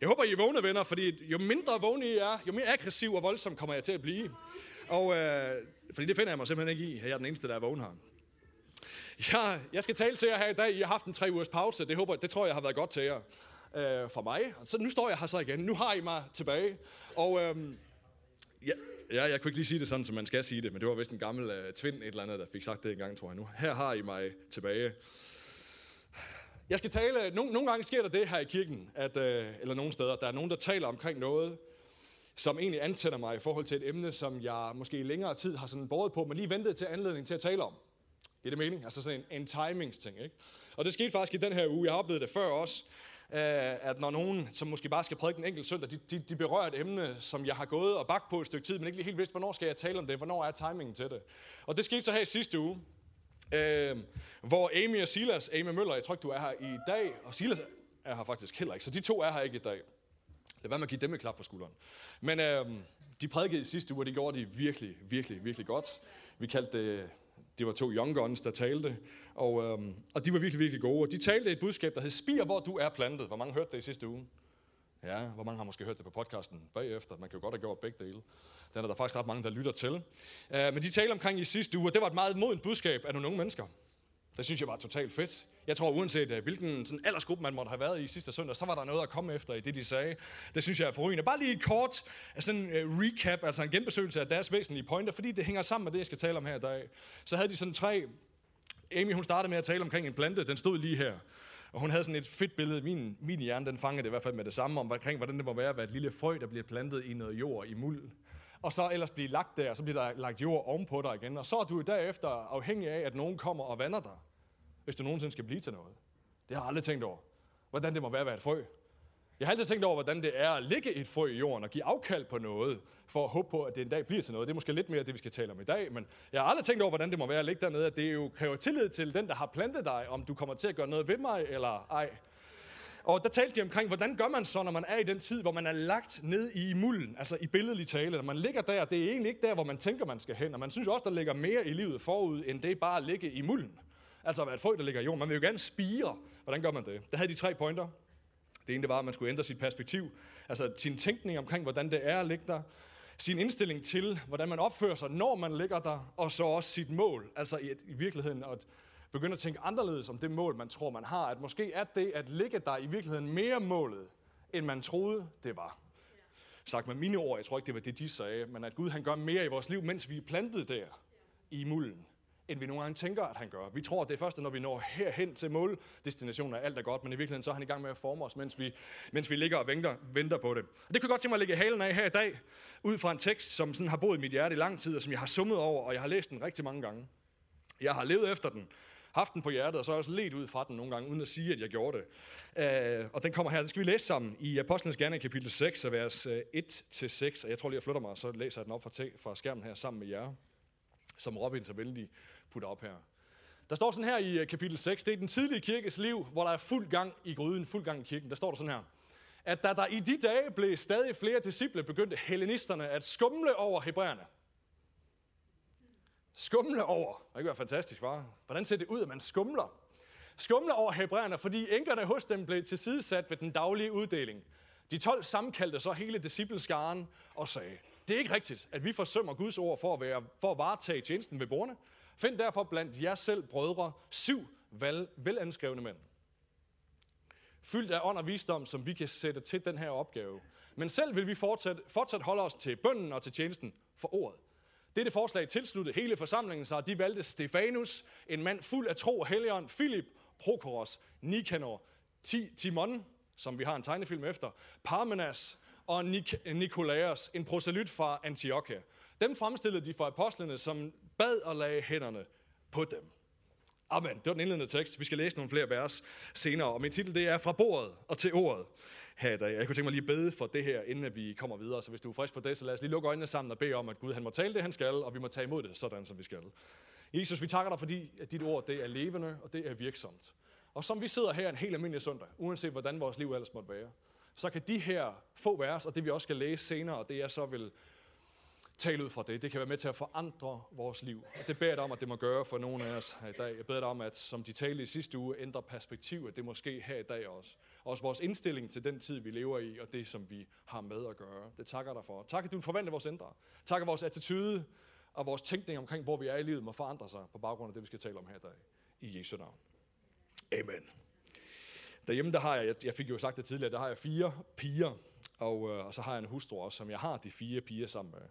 Jeg håber, I er vågne, venner, fordi jo mindre vågne I er, jo mere aggressiv og voldsom kommer jeg til at blive. Og, øh, fordi det finder jeg mig simpelthen ikke i. at Jeg er den eneste, der er vågen her. Ja, jeg skal tale til jer her i dag. I har haft en tre ugers pause. Det, håber, det tror jeg har været godt til jer. Øh, for mig. Så nu står jeg her så igen. Nu har I mig tilbage. Og øh, ja, ja, jeg kunne ikke lige sige det sådan, som man skal sige det, men det var vist en gammel øh, tvind et eller andet, der fik sagt det en gang, tror jeg nu. Her har I mig tilbage. Jeg skal tale, øh, nogle, nogle gange sker der det her i kirken, at, øh, eller nogle steder, der er nogen, der taler omkring noget, som egentlig antænder mig i forhold til et emne, som jeg måske i længere tid har sådan båret på, men lige ventet til anledning til at tale om. Giver det mening? Altså sådan en, en timingsting, ikke? Og det skete faktisk i den her uge. Jeg har oplevet det før også, øh, at når nogen, som måske bare skal prædike en enkelt søndag, de, de, de berører et emne, som jeg har gået og bagt på et stykke tid, men ikke lige helt vidst, hvornår skal jeg tale om det, hvornår er timingen til det. Og det skete så her i sidste uge, øh, hvor Amy og Silas, Amy Møller, jeg tror ikke, du er her i dag, og Silas er her faktisk heller ikke, så de to er her ikke i dag. Lad være med at give dem et klap på skulderen. Men øh, de prædikede i sidste uge, og det gjorde de virkelig, virkelig, virkelig godt. Vi kaldte det, det var to young guns, der talte, og, øh, og de var virkelig, virkelig gode. Og de talte et budskab, der hed Spir, hvor du er plantet. Hvor mange hørte det i sidste uge? Ja, hvor mange har måske hørt det på podcasten bagefter? Man kan jo godt have gjort begge dele. Den er der faktisk ret mange, der lytter til. Uh, men de talte omkring i sidste uge, og det var et meget modent budskab af nogle unge mennesker. Det synes jeg var totalt fedt. Jeg tror, uanset uh, hvilken sådan aldersgruppe man måtte have været i sidste søndag, så var der noget at komme efter i det, de sagde. Det synes jeg er forrygende. Bare lige et kort øh, sådan, uh, recap, altså en genbesøgelse af deres væsentlige pointer, fordi det hænger sammen med det, jeg skal tale om her i dag. Så havde de sådan tre... Amy, hun startede med at tale omkring en plante, den stod lige her. Og hun havde sådan et fedt billede, min, min hjerne den fangede det i hvert fald med det samme, om omkring, hvordan det må være at være et lille frø, der bliver plantet i noget jord i muld. Og så ellers blive lagt der, og så bliver der lagt jord ovenpå dig igen. Og så er du derefter afhængig af, at nogen kommer og vander dig, hvis du nogensinde skal blive til noget. Det har jeg aldrig tænkt over. Hvordan det må være at være et frø. Jeg har altid tænkt over, hvordan det er at ligge et frø i jorden og give afkald på noget, for at håbe på, at det en dag bliver til noget. Det er måske lidt mere det, vi skal tale om i dag, men jeg har aldrig tænkt over, hvordan det må være at ligge dernede, at det jo kræver tillid til den, der har plantet dig, om du kommer til at gøre noget ved mig eller ej. Og der talte de omkring, hvordan gør man så, når man er i den tid, hvor man er lagt ned i mulden, altså i billedlig tale. Når man ligger der, det er egentlig ikke der, hvor man tænker, man skal hen. Og man synes også, der ligger mere i livet forud, end det bare at ligge i mulden. Altså at være et frø, der ligger i jorden. Man vil jo gerne spire. Hvordan gør man det? Der havde de tre pointer. Det ene det var, at man skulle ændre sit perspektiv. Altså sin tænkning omkring, hvordan det er at ligge der. Sin indstilling til, hvordan man opfører sig, når man ligger der. Og så også sit mål. Altså i, i virkeligheden at begynde at tænke anderledes om det mål, man tror, man har. At måske er det at ligge der i virkeligheden mere målet, end man troede, det var. Sagt med mine ord, jeg tror ikke, det var det, de sagde, men at Gud han gør mere i vores liv, mens vi er plantet der i mulden, end vi nogle gange tænker, at han gør. Vi tror, at det er først, når vi når herhen til måldestinationen, at alt er godt, men i virkeligheden så er han i gang med at forme os, mens vi, mens vi ligger og venter, venter på det. Det kunne godt tænke mig at lægge halen af her i dag, ud fra en tekst, som sådan har boet i mit hjerte i lang tid, og som jeg har summet over, og jeg har læst den rigtig mange gange. Jeg har levet efter den, haft den på hjertet, og så har jeg også let ud fra den nogle gange, uden at sige, at jeg gjorde det. Øh, og den kommer her, den skal vi læse sammen i Apostlenes Gerne kapitel 6, vers øh, 1-6, og jeg tror lige, jeg flytter mig, og så læser jeg den op fra, fra skærmen her sammen med jer, som Robin så vældig putter op her. Der står sådan her i øh, kapitel 6, det er den tidlige kirkes liv, hvor der er fuld gang i gryden, fuld gang i kirken. Der står der sådan her, at da der i de dage blev stadig flere disciple, begyndte hellenisterne at skumle over hebræerne. Skumle over. Det kan være fantastisk, var. Hvordan ser det ud, at man skumler? Skumler over hebræerne, fordi enkerne hos dem blev tilsidesat ved den daglige uddeling. De 12 sammenkaldte så hele discipleskaren og sagde, det er ikke rigtigt, at vi forsømmer Guds ord for at, være, for at varetage tjenesten ved bordene. Find derfor blandt jer selv, brødre, syv vel, velanskrevne mænd. Fyldt af ånd og visdom, som vi kan sætte til den her opgave. Men selv vil vi fortsat, fortsat holde os til bønden og til tjenesten for ordet. Dette forslag tilsluttede hele forsamlingen sig, de valgte Stefanus, en mand fuld af tro og helligånd, Philip, Prokoros, Nikanor, Timon, som vi har en tegnefilm efter, Parmenas og Nik- Nikolaos, en proselyt fra Antiochia. Dem fremstillede de for apostlene, som bad og lagde hænderne på dem. Amen. Det var den indledende tekst. Vi skal læse nogle flere vers senere. Og min titel det er Fra bordet og til ordet her i dag. Jeg kunne tænke mig lige at bede for det her, inden vi kommer videre. Så hvis du er frisk på det, så lad os lige lukke øjnene sammen og bede om, at Gud han må tale det, han skal, og vi må tage imod det, sådan som vi skal. Jesus, vi takker dig, fordi at dit ord det er levende, og det er virksomt. Og som vi sidder her en helt almindelig søndag, uanset hvordan vores liv ellers måtte være, så kan de her få vers, og det vi også skal læse senere, og det jeg så vil tale ud fra det. Det kan være med til at forandre vores liv. Og det beder jeg dig om, at det må gøre for nogle af os her i dag. Jeg beder dig om, at som de talte i sidste uge, ændre perspektiv, at det måske her i dag også. Også vores indstilling til den tid, vi lever i, og det, som vi har med at gøre. Det takker dig for. Tak, at du forventer vores ændre. Tak, at vores attitude og vores tænkning omkring, hvor vi er i livet, må forandre sig på baggrund af det, vi skal tale om her i dag. I Jesu navn. Amen. Derhjemme, der har jeg, jeg fik jo sagt det tidligere, der har jeg fire piger, og, øh, og så har jeg en hustru også, som jeg har de fire piger sammen med.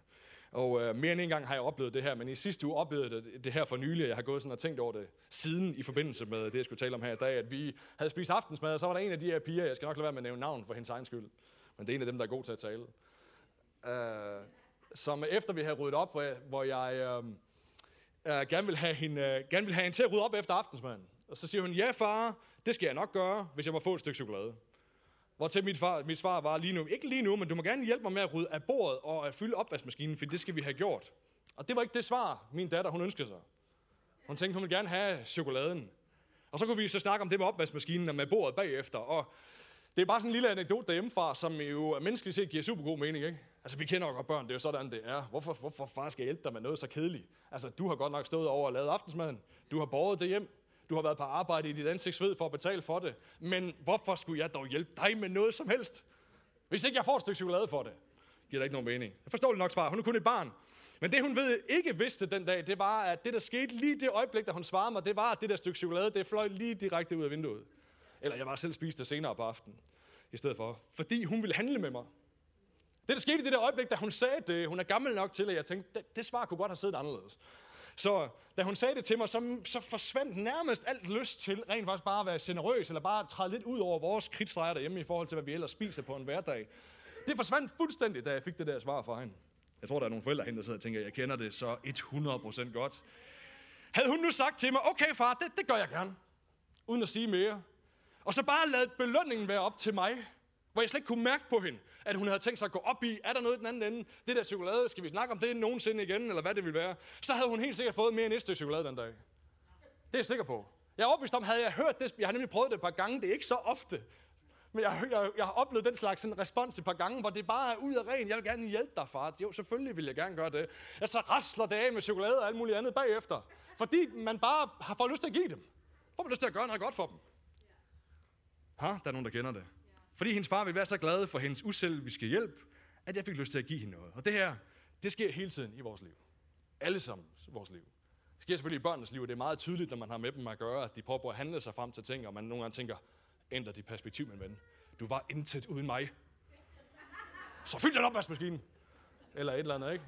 Og øh, mere end en gang har jeg oplevet det her, men i sidste uge oplevede jeg det, det her for nylig. Jeg har gået sådan og tænkt over det siden i forbindelse med det, jeg skulle tale om her i dag, at vi havde spist aftensmad, og så var der en af de her piger, jeg skal nok lade være med at nævne navn for hendes egen skyld, men det er en af dem, der er god til at tale. Øh, som efter vi havde ryddet op, hvor jeg, hvor jeg øh, øh, gerne, vil have hende, øh, gerne vil have hende til at rydde op efter aftensmaden. Og så siger hun, ja far, det skal jeg nok gøre, hvis jeg må få et stykke chokolade. Hvor til mit, far, mit svar var lige nu, ikke lige nu, men du må gerne hjælpe mig med at rydde af bordet og at fylde opvaskemaskinen, for det skal vi have gjort. Og det var ikke det svar, min datter hun ønskede sig. Hun tænkte, hun ville gerne have chokoladen. Og så kunne vi så snakke om det med opvaskemaskinen og med bordet bagefter. Og det er bare sådan en lille anekdote derhjemmefra, som jo menneskeligt set giver super god mening, ikke? Altså, vi kender jo godt børn, det er jo sådan, det er. Hvorfor, hvorfor far skal hjælpe dig med noget så kedeligt? Altså, du har godt nok stået over og lavet aftensmaden. Du har båret det hjem. Du har været på arbejde i dit ansigtsved for at betale for det. Men hvorfor skulle jeg dog hjælpe dig med noget som helst? Hvis ikke jeg får et stykke chokolade for det, giver det ikke nogen mening. Jeg forstår det nok svar. Hun er kun et barn. Men det hun ved, ikke vidste den dag, det var, at det der skete lige det øjeblik, da hun svarede mig, det var, at det der stykke chokolade, det fløj lige direkte ud af vinduet. Eller jeg var selv spist det senere på aftenen i stedet for. Fordi hun ville handle med mig. Det, der skete i det der øjeblik, da hun sagde det, hun er gammel nok til, at jeg tænkte, det, det svar kunne godt have siddet anderledes. Så da hun sagde det til mig, så, så forsvandt nærmest alt lyst til rent faktisk bare at være generøs, eller bare træde lidt ud over vores kridtstreger derhjemme i forhold til, hvad vi ellers spiser på en hverdag. Det forsvandt fuldstændig, da jeg fik det der svar fra hende. Jeg tror, der er nogle forældre hende, der sidder og tænker, jeg kender det så 100% godt. Havde hun nu sagt til mig, okay far, det, det gør jeg gerne, uden at sige mere, og så bare ladet belønningen være op til mig, hvor jeg slet ikke kunne mærke på hende, at hun havde tænkt sig at gå op i, er der noget i den anden ende? Det der chokolade, skal vi snakke om det nogensinde igen, eller hvad det vil være? Så havde hun helt sikkert fået mere end et stykke chokolade den dag. Det er jeg sikker på. Jeg er overbevist om, havde jeg hørt det, jeg har nemlig prøvet det et par gange, det er ikke så ofte, men jeg, jeg, jeg har oplevet den slags en respons et par gange, hvor det bare er ud af ren, jeg vil gerne hjælpe dig, far. Jo, selvfølgelig vil jeg gerne gøre det. Jeg så rasler det af med chokolade og alt muligt andet bagefter. Fordi man bare har fået lyst til at give dem. Får man lyst til at gøre noget godt for dem. Ha, der er nogen, der kender det. Fordi hendes far ville være så glad for hendes uselviske hjælp, at jeg fik lyst til at give hende noget. Og det her, det sker hele tiden i vores liv. Alle sammen i vores liv. Det sker selvfølgelig i børnenes liv, og det er meget tydeligt, når man har med dem at gøre, at de prøver at handle sig frem til ting, og man nogle gange tænker, ændrer dit perspektiv, min ven. Du var intet uden mig. Så fyld den opvaskemaskinen. Eller et eller andet, ikke?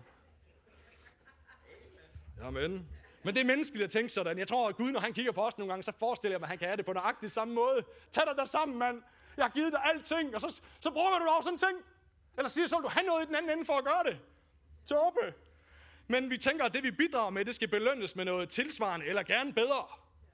Jamen. Men det er menneskeligt at tænke sådan. Jeg tror, at Gud, når han kigger på os nogle gange, så forestiller jeg mig, at han kan have det på nøjagtig samme måde. Tag dig der sammen, mand. Jeg har givet dig alting, og så, så bruger du over sådan en ting. Eller siger så, vil du have noget i den anden ende for at gøre det. Tåbe. Men vi tænker, at det vi bidrager med, det skal belønnes med noget tilsvarende, eller gerne bedre.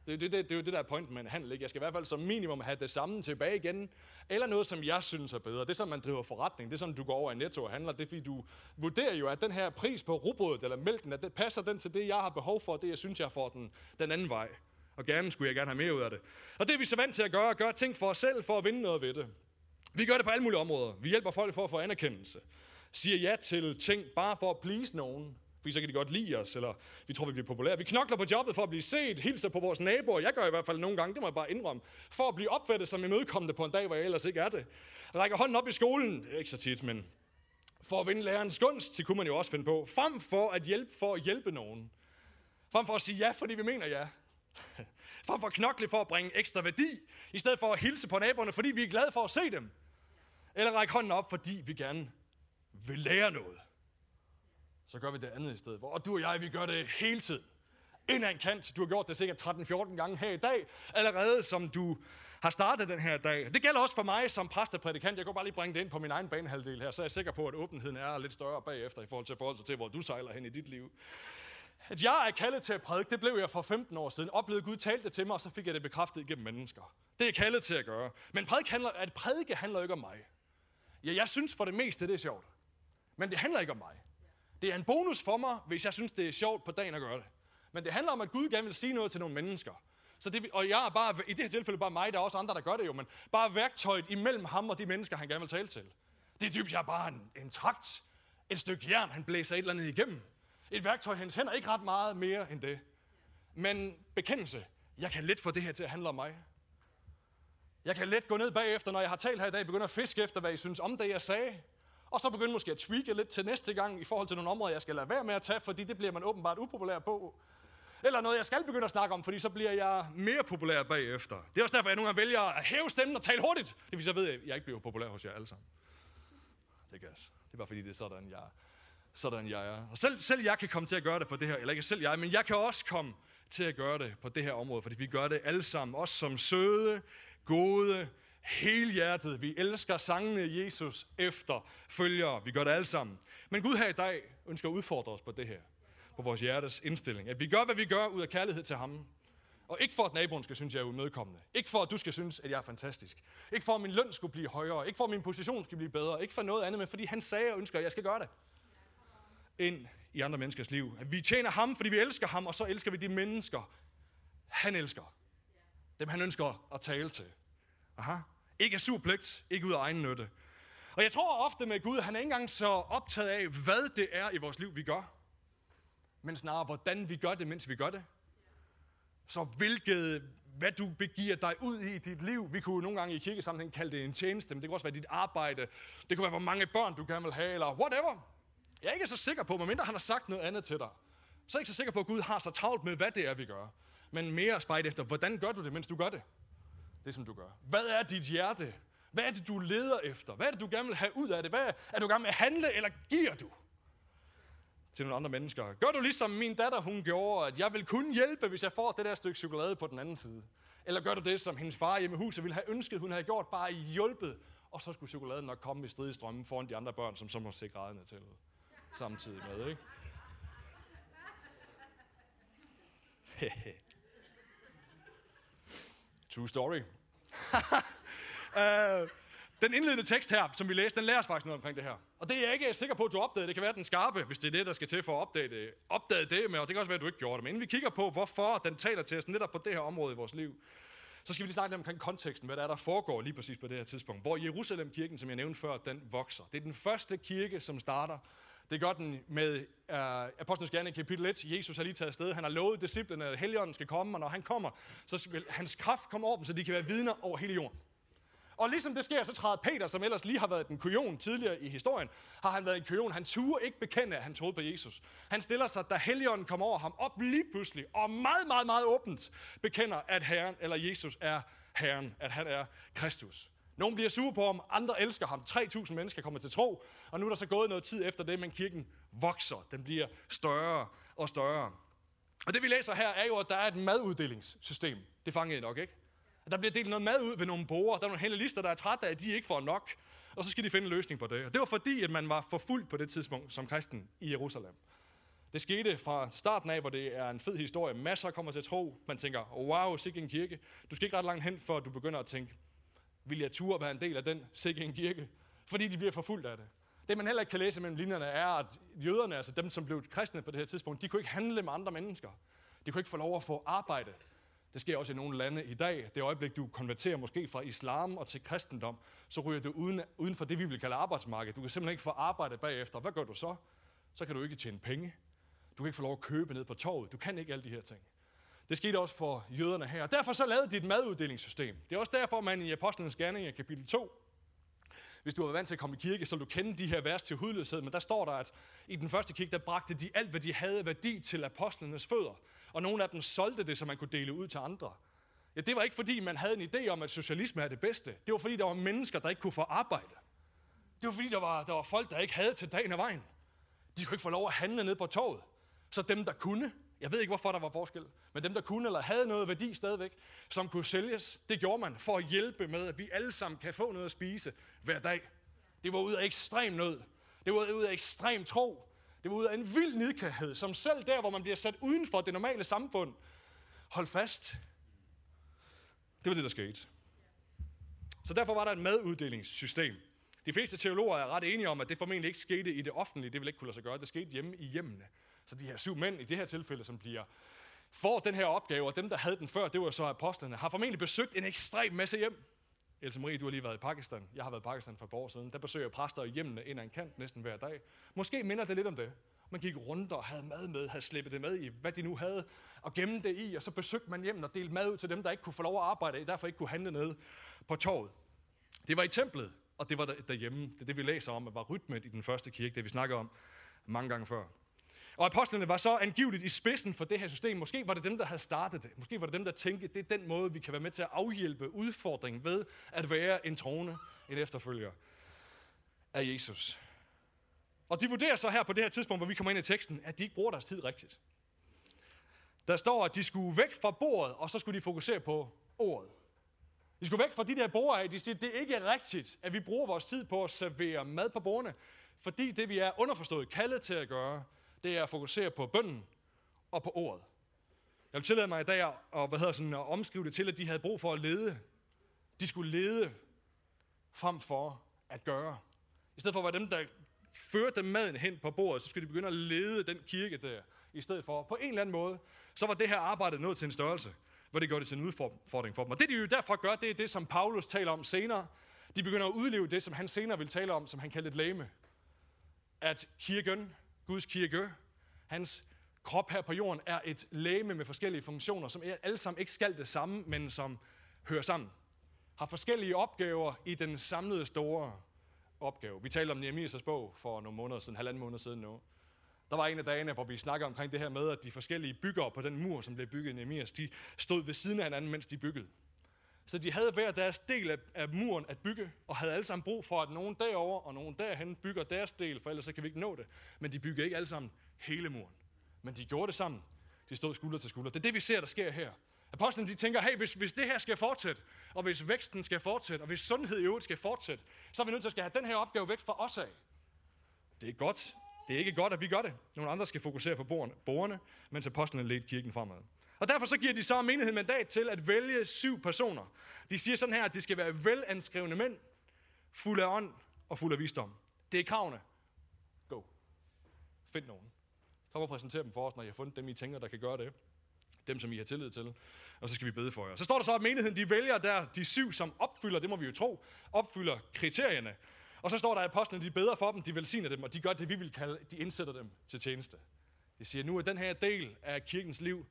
Det, det, det, det er jo det, der er pointen med en handel. Ikke? Jeg skal i hvert fald som minimum have det samme tilbage igen. Eller noget, som jeg synes er bedre. Det er sådan, man driver forretning. Det er sådan, du går over i Netto og handler. Det er fordi, du vurderer jo, at den her pris på rugbrødet eller mælken, at det passer den til det, jeg har behov for, og det, jeg synes, jeg får den, den anden vej. Og gerne skulle jeg gerne have mere ud af det. Og det er vi så vant til at gøre, at gøre ting for os selv, for at vinde noget ved det. Vi gør det på alle mulige områder. Vi hjælper folk for at få anerkendelse. Siger ja til ting bare for at please nogen. Fordi så kan de godt lide os, eller vi tror, vi bliver populære. Vi knokler på jobbet for at blive set, hilser på vores naboer. Jeg gør i hvert fald nogle gange, det må jeg bare indrømme. For at blive opfattet som imødekommende på en dag, hvor jeg ellers ikke er det. Rækker hånden op i skolen, ikke så tit, men for at vinde lærerens gunst, det kunne man jo også finde på. Frem for at hjælpe for at hjælpe nogen. Frem for at sige ja, fordi vi mener ja. Frem for at knokle for at bringe ekstra værdi, i stedet for at hilse på naboerne, fordi vi er glade for at se dem. Eller række hånden op, fordi vi gerne vil lære noget så gør vi det andet i stedet. Og du og jeg, vi gør det hele tiden. Ind en kant. Du har gjort det sikkert 13-14 gange her i dag, allerede som du har startet den her dag. Det gælder også for mig som præst og prædikant. Jeg kunne bare lige bringe det ind på min egen banehalvdel her, så er jeg sikker på, at åbenheden er lidt større bagefter i forhold til forhold til, hvor du sejler hen i dit liv. At jeg er kaldet til at prædike, det blev jeg for 15 år siden. Oplevede Gud talte til mig, og så fik jeg det bekræftet igennem mennesker. Det er jeg kaldet til at gøre. Men prædike handler, at prædike handler ikke om mig. Ja, jeg synes for det meste, det er sjovt. Men det handler ikke om mig. Det er en bonus for mig, hvis jeg synes, det er sjovt på dagen at gøre det. Men det handler om, at Gud gerne vil sige noget til nogle mennesker. Så det, og jeg er bare, i det her tilfælde bare mig, der er også andre, der gør det jo, men bare værktøjet imellem ham og de mennesker, han gerne vil tale til. Det er dybt, jeg er bare en, en trakt Et stykke jern, han blæser et eller andet igennem. Et værktøj, hans hænder ikke ret meget mere end det. Men bekendelse, jeg kan let få det her til at handle om mig. Jeg kan let gå ned bagefter, når jeg har talt her i dag, begynde at fiske efter, hvad I synes om det, jeg sagde. Og så begynde måske at tweake lidt til næste gang i forhold til nogle områder, jeg skal lade være med at tage, fordi det bliver man åbenbart upopulær på. Eller noget, jeg skal begynde at snakke om, fordi så bliver jeg mere populær bagefter. Det er også derfor, jeg nogle gange vælger at hæve stemmen og tale hurtigt. Det vil så ved, at jeg ikke bliver populær hos jer alle sammen. Det er gas. Det er bare fordi, det er sådan, jeg, sådan jeg er. Og selv, selv jeg kan komme til at gøre det på det her, eller ikke selv jeg, men jeg kan også komme til at gøre det på det her område, fordi vi gør det alle sammen, også som søde, gode, helhjertet. Vi elsker sangene Jesus efter følgere. Vi gør det alle sammen. Men Gud her i dag ønsker at udfordre os på det her. På vores hjertes indstilling. At vi gør, hvad vi gør ud af kærlighed til ham. Og ikke for, at naboen skal synes, at jeg er umødekommende. Ikke for, at du skal synes, at jeg er fantastisk. Ikke for, at min løn skulle blive højere. Ikke for, at min position skal blive bedre. Ikke for noget andet, men fordi han sagde og ønsker, at jeg skal gøre det. Ind i andre menneskers liv. At vi tjener ham, fordi vi elsker ham, og så elsker vi de mennesker, han elsker. Dem han ønsker at tale til. Aha. Ikke af surpligt, ikke ud af egen nytte. Og jeg tror ofte med Gud, han er ikke engang så optaget af, hvad det er i vores liv, vi gør. Men snarere, hvordan vi gør det, mens vi gør det. Så hvilket, hvad du begiver dig ud i dit liv. Vi kunne nogle gange i kirkesammenhæng kalde det en tjeneste, men det kunne også være dit arbejde. Det kunne være, hvor mange børn du gerne vil have, eller whatever. Jeg er ikke så sikker på, medmindre han har sagt noget andet til dig. Så er jeg ikke så sikker på, at Gud har så travlt med, hvad det er, vi gør. Men mere spejt efter, hvordan gør du det, mens du gør det? Det, som du gør. Hvad er dit hjerte? Hvad er det, du leder efter? Hvad er det, du gerne vil have ud af det? Hvad er, er du gerne med at handle, eller giver du? til nogle andre mennesker. Gør du ligesom min datter, hun gjorde, at jeg vil kun hjælpe, hvis jeg får det der stykke chokolade på den anden side? Eller gør du det, som hendes far hjemme i huset ville have ønsket, hun havde gjort, bare hjulpet, og så skulle chokoladen nok komme i strid strømmen foran de andre børn, som så må se grædende til samtidig med, ikke? True story. uh, den indledende tekst her, som vi læste, den lærer os faktisk noget omkring det her. Og det er jeg ikke sikker på, at du opdagede. Det kan være den skarpe, hvis det er det, der skal til for at opdage det. Opdage det med, og det kan også være, at du ikke gjorde det. Men inden vi kigger på, hvorfor den taler til os netop på det her område i vores liv, så skal vi lige snakke lidt omkring konteksten, hvad der er, der foregår lige præcis på det her tidspunkt. Hvor Jerusalem-kirken, som jeg nævnte før, den vokser. Det er den første kirke, som starter. Det gør den med uh, Apostlenes Gerne i kapitel 1. Jesus har lige taget afsted. Han har lovet disciplene, at Helligånden skal komme, og når han kommer, så vil hans kraft komme over dem, så de kan være vidner over hele jorden. Og ligesom det sker, så træder Peter, som ellers lige har været en kujon tidligere i historien, har han været en kujon. Han turde ikke bekende, at han troede på Jesus. Han stiller sig, da Helligånden kommer over ham, op lige pludselig, og meget, meget, meget åbent bekender, at Herren, eller Jesus er Herren, at han er Kristus. Nogle bliver sure på ham, andre elsker ham. 3.000 mennesker kommer til tro, og nu er der så gået noget tid efter det, men kirken vokser. Den bliver større og større. Og det vi læser her er jo, at der er et maduddelingssystem. Det fangede I nok, ikke? At der bliver delt noget mad ud ved nogle borgere. Der er nogle hellister, der er trætte af, at de ikke får nok. Og så skal de finde en løsning på det. Og det var fordi, at man var for fuld på det tidspunkt som kristen i Jerusalem. Det skete fra starten af, hvor det er en fed historie. Masser kommer til at tro. Man tænker, wow, sikke en kirke. Du skal ikke ret langt hen, før du begynder at tænke, vil jeg turde være en del af den sikke en kirke? Fordi de bliver forfulgt af det. Det man heller ikke kan læse mellem linjerne er, at jøderne, altså dem, som blev kristne på det her tidspunkt, de kunne ikke handle med andre mennesker. De kunne ikke få lov at få arbejde. Det sker også i nogle lande i dag. Det øjeblik, du konverterer måske fra islam og til kristendom, så ryger du uden, uden for det, vi vil kalde arbejdsmarkedet. Du kan simpelthen ikke få arbejde bagefter. Hvad gør du så? Så kan du ikke tjene penge. Du kan ikke få lov at købe ned på torvet. Du kan ikke alle de her ting. Det skete også for jøderne her. Derfor så lavede de et maduddelingssystem. Det er også derfor, man i Apostlenes Gerninger kapitel 2, hvis du har været vant til at komme i kirke, så du kende de her vers til hudløshed, men der står der, at i den første kirke, der bragte de alt, hvad de havde værdi til apostlenes fødder. Og nogle af dem solgte det, så man kunne dele ud til andre. Ja, det var ikke fordi, man havde en idé om, at socialisme er det bedste. Det var fordi, der var mennesker, der ikke kunne få arbejde. Det var fordi, der var, der var folk, der ikke havde til dagen og vejen. De kunne ikke få lov at handle ned på torvet. Så dem, der kunne, jeg ved ikke, hvorfor der var forskel, men dem, der kunne eller havde noget værdi stadigvæk, som kunne sælges, det gjorde man for at hjælpe med, at vi alle sammen kan få noget at spise hver dag. Det var ud af ekstrem nød. Det var ud af ekstrem tro. Det var ud af en vild nidkærhed, som selv der, hvor man bliver sat uden for det normale samfund, hold fast. Det var det, der skete. Så derfor var der et maduddelingssystem. De fleste teologer er ret enige om, at det formentlig ikke skete i det offentlige. Det ville ikke kunne lade sig gøre. Det skete hjemme i hjemmene. Så de her syv mænd i det her tilfælde, som bliver får den her opgave, og dem, der havde den før, det var så apostlene, har formentlig besøgt en ekstrem masse hjem. Else Marie, du har lige været i Pakistan. Jeg har været i Pakistan for et par år siden. Der besøger præster hjemmene ind ad en kant næsten hver dag. Måske minder det lidt om det. Man gik rundt og havde mad med, havde slippet det med i, hvad de nu havde, og gemte det i, og så besøgte man hjem og delte mad ud til dem, der ikke kunne få lov at arbejde i, derfor ikke kunne handle ned på torvet. Det var i templet, og det var derhjemme. Det er det, vi læser om, at var rytmet i den første kirke, det vi snakker om mange gange før. Og apostlene var så angiveligt i spidsen for det her system. Måske var det dem, der havde startet det. Måske var det dem, der tænkte, det er den måde, vi kan være med til at afhjælpe udfordringen ved at være en troende, en efterfølger af Jesus. Og de vurderer så her på det her tidspunkt, hvor vi kommer ind i teksten, at de ikke bruger deres tid rigtigt. Der står, at de skulle væk fra bordet, og så skulle de fokusere på ordet. De skulle væk fra de der borde af. De siger, at det er ikke rigtigt, at vi bruger vores tid på at servere mad på bordene, fordi det, vi er underforstået kaldet til at gøre, det er at fokusere på bønden og på ordet. Jeg vil tillade mig i dag at, hvad hedder sådan, at omskrive det til, at de havde brug for at lede. De skulle lede frem for at gøre. I stedet for at være dem, der førte maden hen på bordet, så skulle de begynde at lede den kirke der, i stedet for. På en eller anden måde, så var det her arbejde nået til en størrelse, hvor det gjorde det til en udfordring for dem. Og det de jo derfor gør, det er det, som Paulus taler om senere. De begynder at udleve det, som han senere vil tale om, som han kaldte et lame. At kirken, Guds kirke, hans krop her på jorden, er et læme med forskellige funktioner, som alle sammen ikke skal det samme, men som hører sammen. Har forskellige opgaver i den samlede store opgave. Vi talte om Nehemias' bog for nogle måneder siden, halvanden måned siden nu. Der var en af dagene, hvor vi snakkede omkring det her med, at de forskellige byggere på den mur, som blev bygget i Nehemias, de stod ved siden af hinanden, mens de byggede. Så de havde hver deres del af, af muren at bygge, og havde alle sammen brug for, at nogen derover og nogen derhen bygger deres del, for ellers så kan vi ikke nå det. Men de bygger ikke alle sammen hele muren. Men de gjorde det sammen. De stod skulder til skulder. Det er det, vi ser, der sker her. Apostlene de tænker, hey, hvis, hvis det her skal fortsætte, og hvis væksten skal fortsætte, og hvis sundhed i øvrigt skal fortsætte, så er vi nødt til at skal have den her opgave væk fra os af. Det er godt. Det er ikke godt, at vi gør det. Nogle andre skal fokusere på borgerne, mens apostlene ledte kirken fremad. Og derfor så giver de så menigheden mandat til at vælge syv personer. De siger sådan her, at de skal være velanskrevne mænd, fulde af ånd og fulde af visdom. Det er kravene. Go. Find nogen. Kom og præsentere dem for os, når I har fundet dem, I tænker, der kan gøre det. Dem, som I har tillid til. Og så skal vi bede for jer. Så står der så, at menigheden de vælger der de syv, som opfylder, det må vi jo tro, opfylder kriterierne. Og så står der, at apostlene de beder for dem, de velsigner dem, og de gør det, vi vil kalde, de indsætter dem til tjeneste. De siger, nu er den her del af kirkens liv,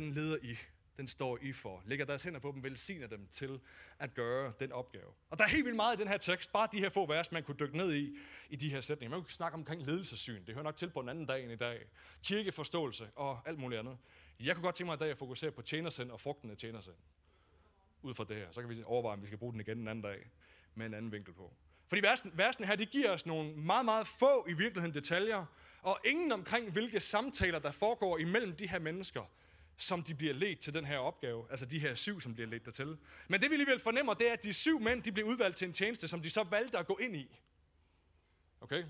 den leder I, den står I for. Lægger deres hænder på dem, velsigner dem til at gøre den opgave. Og der er helt vildt meget i den her tekst, bare de her få vers, man kunne dykke ned i, i de her sætninger. Man kunne snakke omkring ledelsessyn, det hører nok til på en anden dag end i dag. Kirkeforståelse og alt muligt andet. Jeg kunne godt tænke mig i dag at fokusere på tjenersind og frugten af tjenersind. Ud fra det her. Så kan vi overveje, om vi skal bruge den igen en anden dag med en anden vinkel på. Fordi versen, versen her, det giver os nogle meget, meget få i virkeligheden detaljer, og ingen omkring, hvilke samtaler, der foregår imellem de her mennesker, som de bliver ledt til den her opgave. Altså de her syv, som bliver ledt dertil. Men det vi alligevel fornemmer, det er, at de syv mænd, de bliver udvalgt til en tjeneste, som de så valgte at gå ind i. Okay?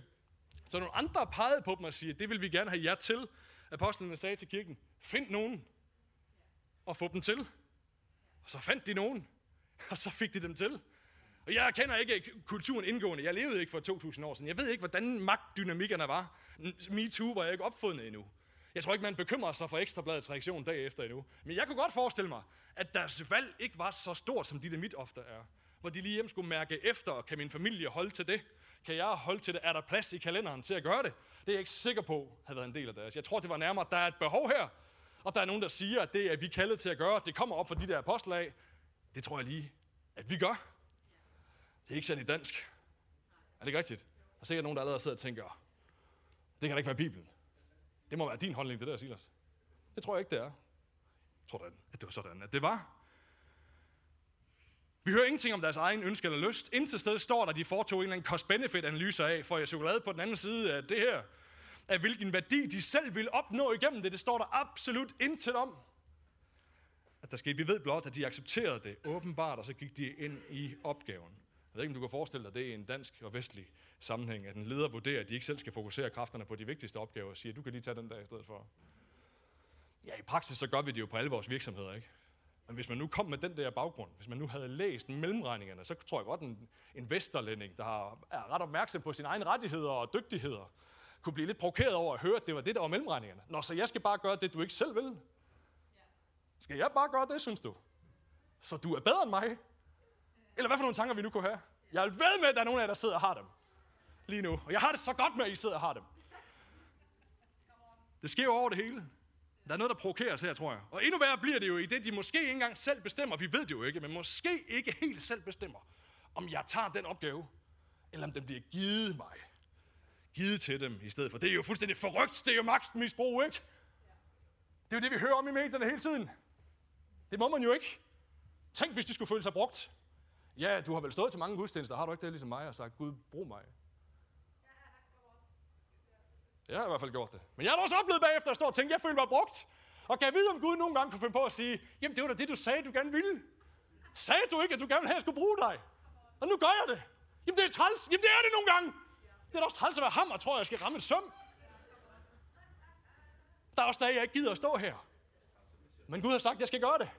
Så nogle andre pegede på dem og siger, det vil vi gerne have jer til. Apostlene sagde til kirken, find nogen og få dem til. Og så fandt de nogen, og så fik de dem til. Og jeg kender ikke kulturen indgående. Jeg levede ikke for 2000 år siden. Jeg ved ikke, hvordan magtdynamikkerne var. MeToo var jeg ikke opfundet endnu. Jeg tror ikke, man bekymrer sig for ekstrabladets reaktion dag efter endnu. Men jeg kunne godt forestille mig, at deres valg ikke var så stort, som de det mit ofte er. Hvor de lige hjem skulle mærke efter, kan min familie holde til det? Kan jeg holde til det? Er der plads i kalenderen til at gøre det? Det er jeg ikke sikker på, havde været en del af deres. Jeg tror, det var nærmere, der er et behov her. Og der er nogen, der siger, at det er vi kaldet til at gøre. Det kommer op for de der apostle Det tror jeg lige, at vi gør. Det er ikke særlig i dansk. Er det ikke rigtigt? Der er sikkert nogen, der allerede sidder og tænker, det kan da ikke være Bibelen. Det må være din holdning, det der, Silas. Det tror jeg ikke, det er. Jeg tror, at det var sådan, at det var. Vi hører ingenting om deres egen ønske eller lyst. Indtil sted står der, at de foretog en eller anden cost-benefit-analyse af, for jeg chokolade på den anden side af det her, af hvilken værdi de selv vil opnå igennem det. Det står der absolut intet om. At der skete, vi ved blot, at de accepterede det åbenbart, og så gik de ind i opgaven. Jeg ved ikke, om du kan forestille dig det er en dansk og vestlig sammenhæng, at en leder vurderer, at de ikke selv skal fokusere kræfterne på de vigtigste opgaver, og siger, du kan lige tage den der i stedet for. Ja, i praksis så gør vi det jo på alle vores virksomheder, ikke? Men hvis man nu kom med den der baggrund, hvis man nu havde læst mellemregningerne, så tror jeg godt, en, en vesterlænding, der er ret opmærksom på sine egne rettigheder og dygtigheder, kunne blive lidt provokeret over at høre, at det var det, der var mellemregningerne. Nå, så jeg skal bare gøre det, du ikke selv vil. Skal jeg bare gøre det, synes du? Så du er bedre end mig? Eller hvad for nogle tanker vi nu kunne have. Jeg er ved med, at der er nogen af jer, der sidder og har dem. Lige nu. Og jeg har det så godt med, at I sidder og har dem. Det sker jo over det hele. Der er noget, der provokerer os her, tror jeg. Og endnu værre bliver det jo i det, de måske ikke engang selv bestemmer. Vi ved det jo ikke, men måske ikke helt selv bestemmer, om jeg tager den opgave, eller om den bliver givet mig. Givet til dem i stedet for. Det er jo fuldstændig forrygt. Det er jo magtmisbrug, ikke? Det er jo det, vi hører om i medierne hele tiden. Det må man jo ikke. Tænk, hvis de skulle føle sig brugt. Ja, du har vel stået til mange gudstjenester, har du ikke det ligesom mig og sagt, Gud, brug mig. Jeg har i hvert fald gjort det. Men jeg har også oplevet bagefter at stå og tænke, jeg føler mig brugt. Og kan jeg vide, om Gud nogle gange kunne finde på at sige, jamen det var da det, du sagde, du gerne ville. Sagde du ikke, at du gerne ville have, at jeg skulle bruge dig? Og nu gør jeg det. Jamen det er træls. Jamen det er det nogle gange. Det er da også træls at være ham, og tror, jeg skal ramme et søm. Der er også dage, jeg ikke gider at stå her. Men Gud har sagt, at jeg skal gøre det.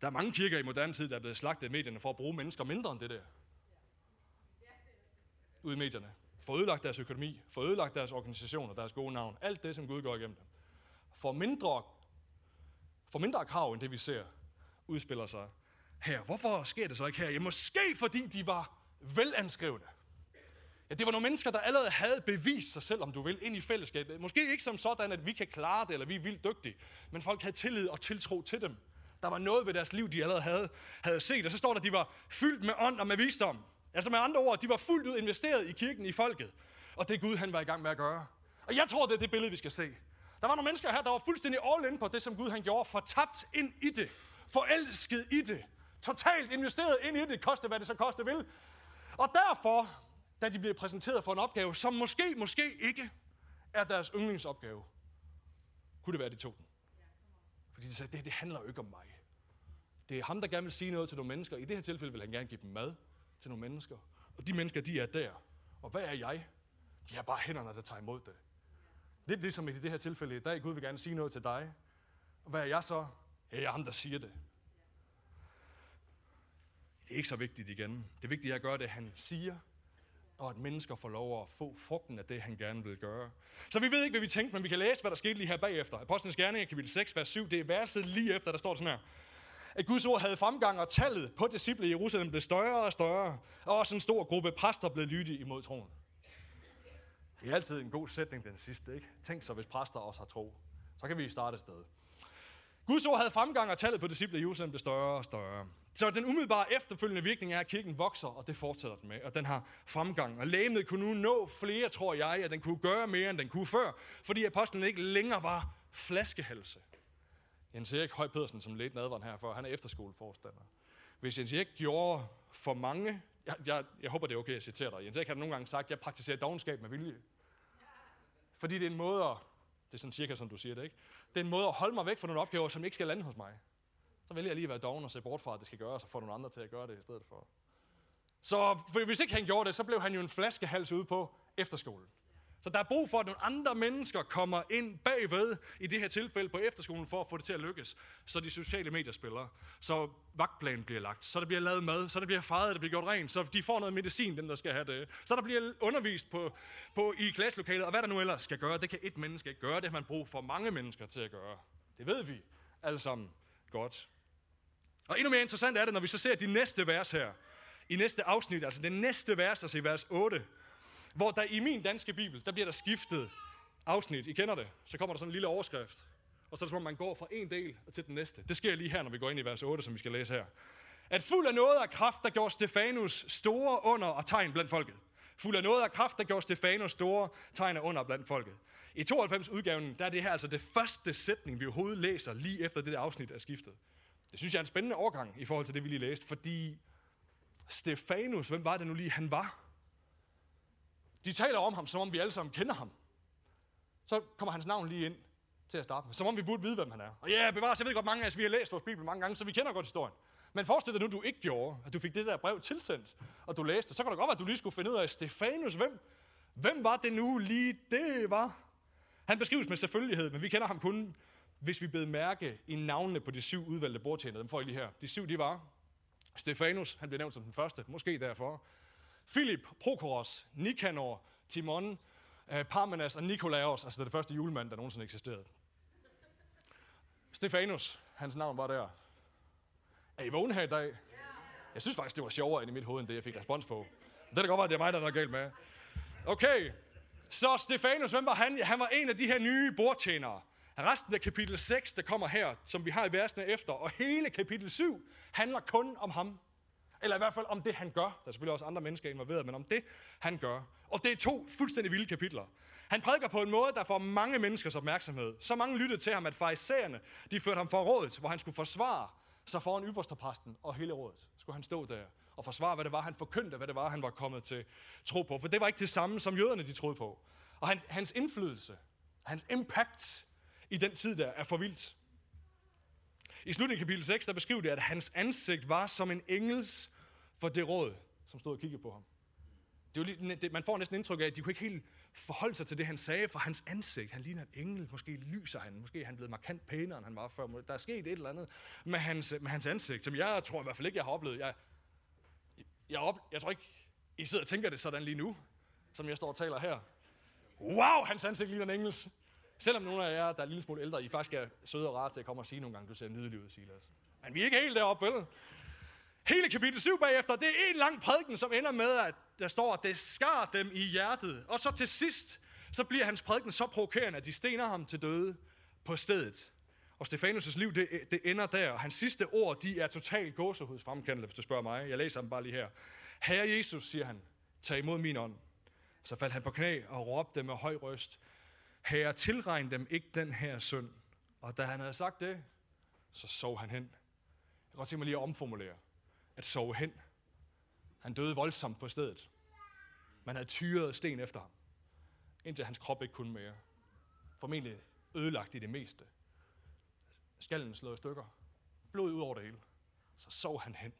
Der er mange kirker i moderne tid, der er blevet slagtet i medierne for at bruge mennesker mindre end det der ud i medierne. Får ødelagt deres økonomi, får ødelagt deres organisation og deres gode navn. Alt det, som Gud går igennem dem. For mindre, for mindre krav end det, vi ser, udspiller sig her. Hvorfor sker det så ikke her? Ja, måske fordi de var velanskrevne. Ja, det var nogle mennesker, der allerede havde bevist sig selv, om du vil, ind i fællesskabet. Måske ikke som sådan, at vi kan klare det, eller vi er vildt dygtige, men folk havde tillid og tiltro til dem. Der var noget ved deres liv, de allerede havde, havde set. Og så står der, at de var fyldt med ånd og med visdom. Altså med andre ord, de var fuldt ud investeret i kirken, i folket. Og det Gud, han var i gang med at gøre. Og jeg tror, det er det billede, vi skal se. Der var nogle mennesker her, der var fuldstændig all in på det, som Gud han gjorde. Fortabt ind i det. Forelsket i det. Totalt investeret ind i det. Koste, hvad det så koste vil. Og derfor, da de bliver præsenteret for en opgave, som måske, måske ikke er deres yndlingsopgave, kunne det være, de tog den. Fordi de sagde, det, det handler jo ikke om mig. Det er ham, der gerne vil sige noget til nogle mennesker. I det her tilfælde vil han gerne give dem mad til nogle mennesker. Og de mennesker, de er der. Og hvad er jeg? Jeg er bare hænderne, der tager imod det. Lidt ligesom i det her tilfælde i dag. Gud vil gerne sige noget til dig. Og hvad er jeg så? Jeg er ham, der siger det. Det er ikke så vigtigt igen. Det vigtige er at gøre det, han siger, og at mennesker får lov at få frugten af det, han gerne vil gøre. Så vi ved ikke, hvad vi tænkte, men vi kan læse, hvad der skete lige her bagefter. Apostlenes Gerninger, kapitel 6, vers 7, det er verset lige efter, der står sådan her. At Guds ord havde fremgang, og tallet på disciple i Jerusalem blev større og større, og også en stor gruppe præster blev lydige imod troen. Det er altid en god sætning, den sidste, ikke? Tænk så, hvis præster også har tro. Så kan vi starte et sted. Guds ord havde fremgang, og tallet på disciple i Jerusalem blev større og større. Så den umiddelbare efterfølgende virkning er, at kirken vokser, og det fortsætter den med, og den har fremgang. Og lægemet kunne nu nå flere, tror jeg, at den kunne gøre mere, end den kunne før, fordi apostlen ikke længere var flaskehalse. Jens Erik Høj Pedersen, som ledte nadveren her for, han er efterskoleforstander. Hvis Jens Erik gjorde for mange, jeg, jeg, jeg håber det er okay, jeg citerer dig. Jens Erik har nogle gange sagt, jeg praktiserer dogenskab med vilje. Fordi det er en måde at, det er sådan cirka som du siger det, ikke? Det er en måde at holde mig væk fra nogle opgaver, som ikke skal lande hos mig. Så vælger jeg lige at være doven og se bort fra, at det skal gøres, og få nogle andre til at gøre det i stedet for. Så hvis ikke han gjorde det, så blev han jo en flaskehals ude på efterskolen. Så der er brug for, at nogle andre mennesker kommer ind bagved, i det her tilfælde på efterskolen, for at få det til at lykkes. Så de sociale medier spiller, så vagtplanen bliver lagt, så der bliver lavet mad, så der bliver fejret, der bliver gjort rent, så de får noget medicin, dem der skal have det. Så der bliver undervist på, på, i klasselokalet, og hvad der nu ellers skal gøre, det kan et menneske ikke gøre, det har man brug for mange mennesker til at gøre. Det ved vi alle sammen godt. Og endnu mere interessant er det, når vi så ser de næste vers her, i næste afsnit, altså det næste vers, altså i vers 8, hvor der i min danske bibel, der bliver der skiftet afsnit. I kender det. Så kommer der sådan en lille overskrift. Og så er det som om, man går fra en del til den næste. Det sker lige her, når vi går ind i vers 8, som vi skal læse her. At fuld af noget af kraft, der gjorde Stefanus store under og tegn blandt folket. Fuld af noget af kraft, der gjorde Stefanus store tegn og under blandt folket. I 92 udgaven, der er det her altså det første sætning, vi overhovedet læser lige efter det der afsnit er skiftet. Det synes jeg er en spændende overgang i forhold til det, vi lige læste, fordi Stefanus, hvem var det nu lige, han var? De taler om ham, som om vi alle sammen kender ham. Så kommer hans navn lige ind til at starte med. Som om vi burde vide, hvem han er. Og ja, bevares, jeg ved godt, mange af os, vi har læst vores Bibel mange gange, så vi kender godt historien. Men forestil dig nu, du ikke gjorde, at du fik det der brev tilsendt, og du læste. Så kan det godt være, at du lige skulle finde ud af, Stefanus, hvem, hvem var det nu lige det var? Han beskrives med selvfølgelighed, men vi kender ham kun, hvis vi bed mærke i navnene på de syv udvalgte bordtjenere. Dem får I lige her. De syv, de var Stefanus, han bliver nævnt som den første, måske derfor. Philip, Prokoros, Nikanor, Timon, øh, Parmenas og Nikolaos, altså det første julemand, der nogensinde eksisterede. Stefanus, hans navn var der. Er I vågne her i dag? Jeg synes faktisk, det var sjovere end i mit hoved, end det, jeg fik respons på. Det er da godt være, at det er mig, der er noget galt med. Okay, så Stefanus, hvem var han? Ja, han var en af de her nye bordtjenere. Resten af kapitel 6, der kommer her, som vi har i versene efter, og hele kapitel 7, handler kun om ham. Eller i hvert fald om det, han gør. Der er selvfølgelig også andre mennesker involveret, men om det, han gør. Og det er to fuldstændig vilde kapitler. Han prædiker på en måde, der får mange menneskers opmærksomhed. Så mange lyttede til ham, at farisæerne, de førte ham for rådet, hvor han skulle forsvare sig foran ypperstepræsten og hele rådet. Skulle han stå der og forsvare, hvad det var, han forkyndte, hvad det var, han var kommet til tro på. For det var ikke det samme, som jøderne de troede på. Og han, hans indflydelse, hans impact i den tid der, er for vildt. I slutningen af kapitel 6, der beskriver det, at hans ansigt var som en engels for det råd, som stod og kiggede på ham. Det var lige, det, man får næsten indtryk af, at de kunne ikke helt forholde sig til det, han sagde, for hans ansigt, han ligner en engel, måske lyser han, måske er han blevet markant pænere, end han var før. Der er sket et eller andet med hans, med hans ansigt, som jeg tror i hvert fald ikke, jeg har oplevet. Jeg, jeg, op, jeg tror ikke, I sidder og tænker det sådan lige nu, som jeg står og taler her. Wow, hans ansigt ligner en engels. Selvom nogle af jer, der er en lille smule ældre, I faktisk er søde og rare til at komme og sige nogle gange, du ser nydelig ud, Silas. Men vi er ikke helt deroppe, vel? Hele kapitel 7 bagefter, det er en lang prædiken, som ender med, at der står, at det skar dem i hjertet. Og så til sidst, så bliver hans prædiken så provokerende, at de stener ham til døde på stedet. Og Stefanus' liv, det, det ender der. Og Hans sidste ord, de er totalt gåsehudsfremkendende, hvis du spørger mig. Jeg læser dem bare lige her. Herre Jesus, siger han, tag imod min ånd. Så faldt han på knæ og råbte med høj røst, Herre, tilregn dem ikke den her synd. Og da han havde sagt det, så sov han hen. Jeg kan godt tænke mig lige at omformulere. At sove hen. Han døde voldsomt på stedet. Man havde tyret sten efter ham, indtil hans krop ikke kunne mere. Formentlig ødelagt i det meste. Skallen slået i stykker. Blod ud over det hele. Så sov han hen.